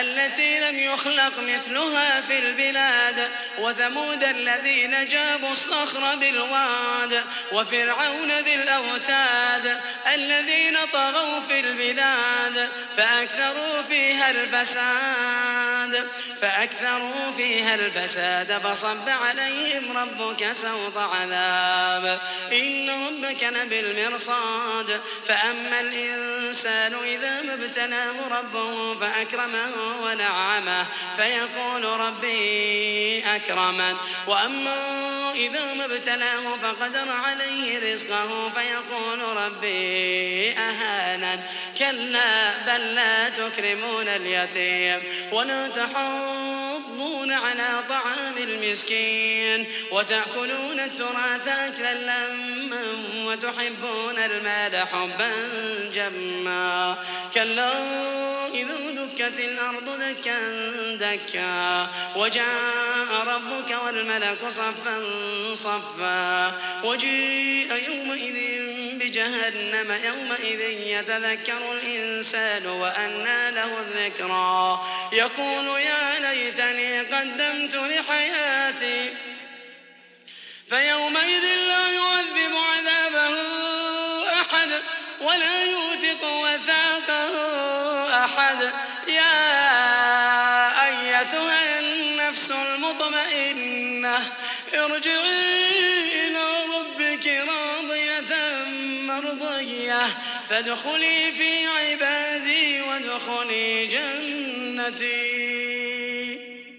التي لم يخلق مثلها في البلاد وثمود الذين جابوا الصخر بالواد وفرعون ذي الأوتاد الذين طغوا في البلاد فأكثروا فيها الفساد فأكثروا فيها الفساد فصب عليهم ربك سوط عذاب. إن ربك لبالمرصاد فأما الإنسان إذا ما ابتلاه ربه فأكرمه ونعمه. فيقول ربي أكرمن وأما إذا ما ابتلاه فقدر عليه رزقه. فيقول ربي أهانن كلا بل لا تكرمون اليتيم. ولا تحضون على طعام المسكين وتأكلون التراث أكلا لما وتحبون المال حبا جما كلا إذا دكت الأرض دكا دكا وجاء ربك والملك صفا صفا وجيء يومئذ بجهنم يومئذ يتذكر الإنسان وأنى له الذكرى يقول يا ليتني قدمت لحياتي. فيومئذ لا يعذب عذابه أحد ولا يوثق وثاقه أحد. يا أيتها النفس المطمئنة ارجعي إلى ربك راضية مرضية. فادخلي في عبادي وادخلي جنتي.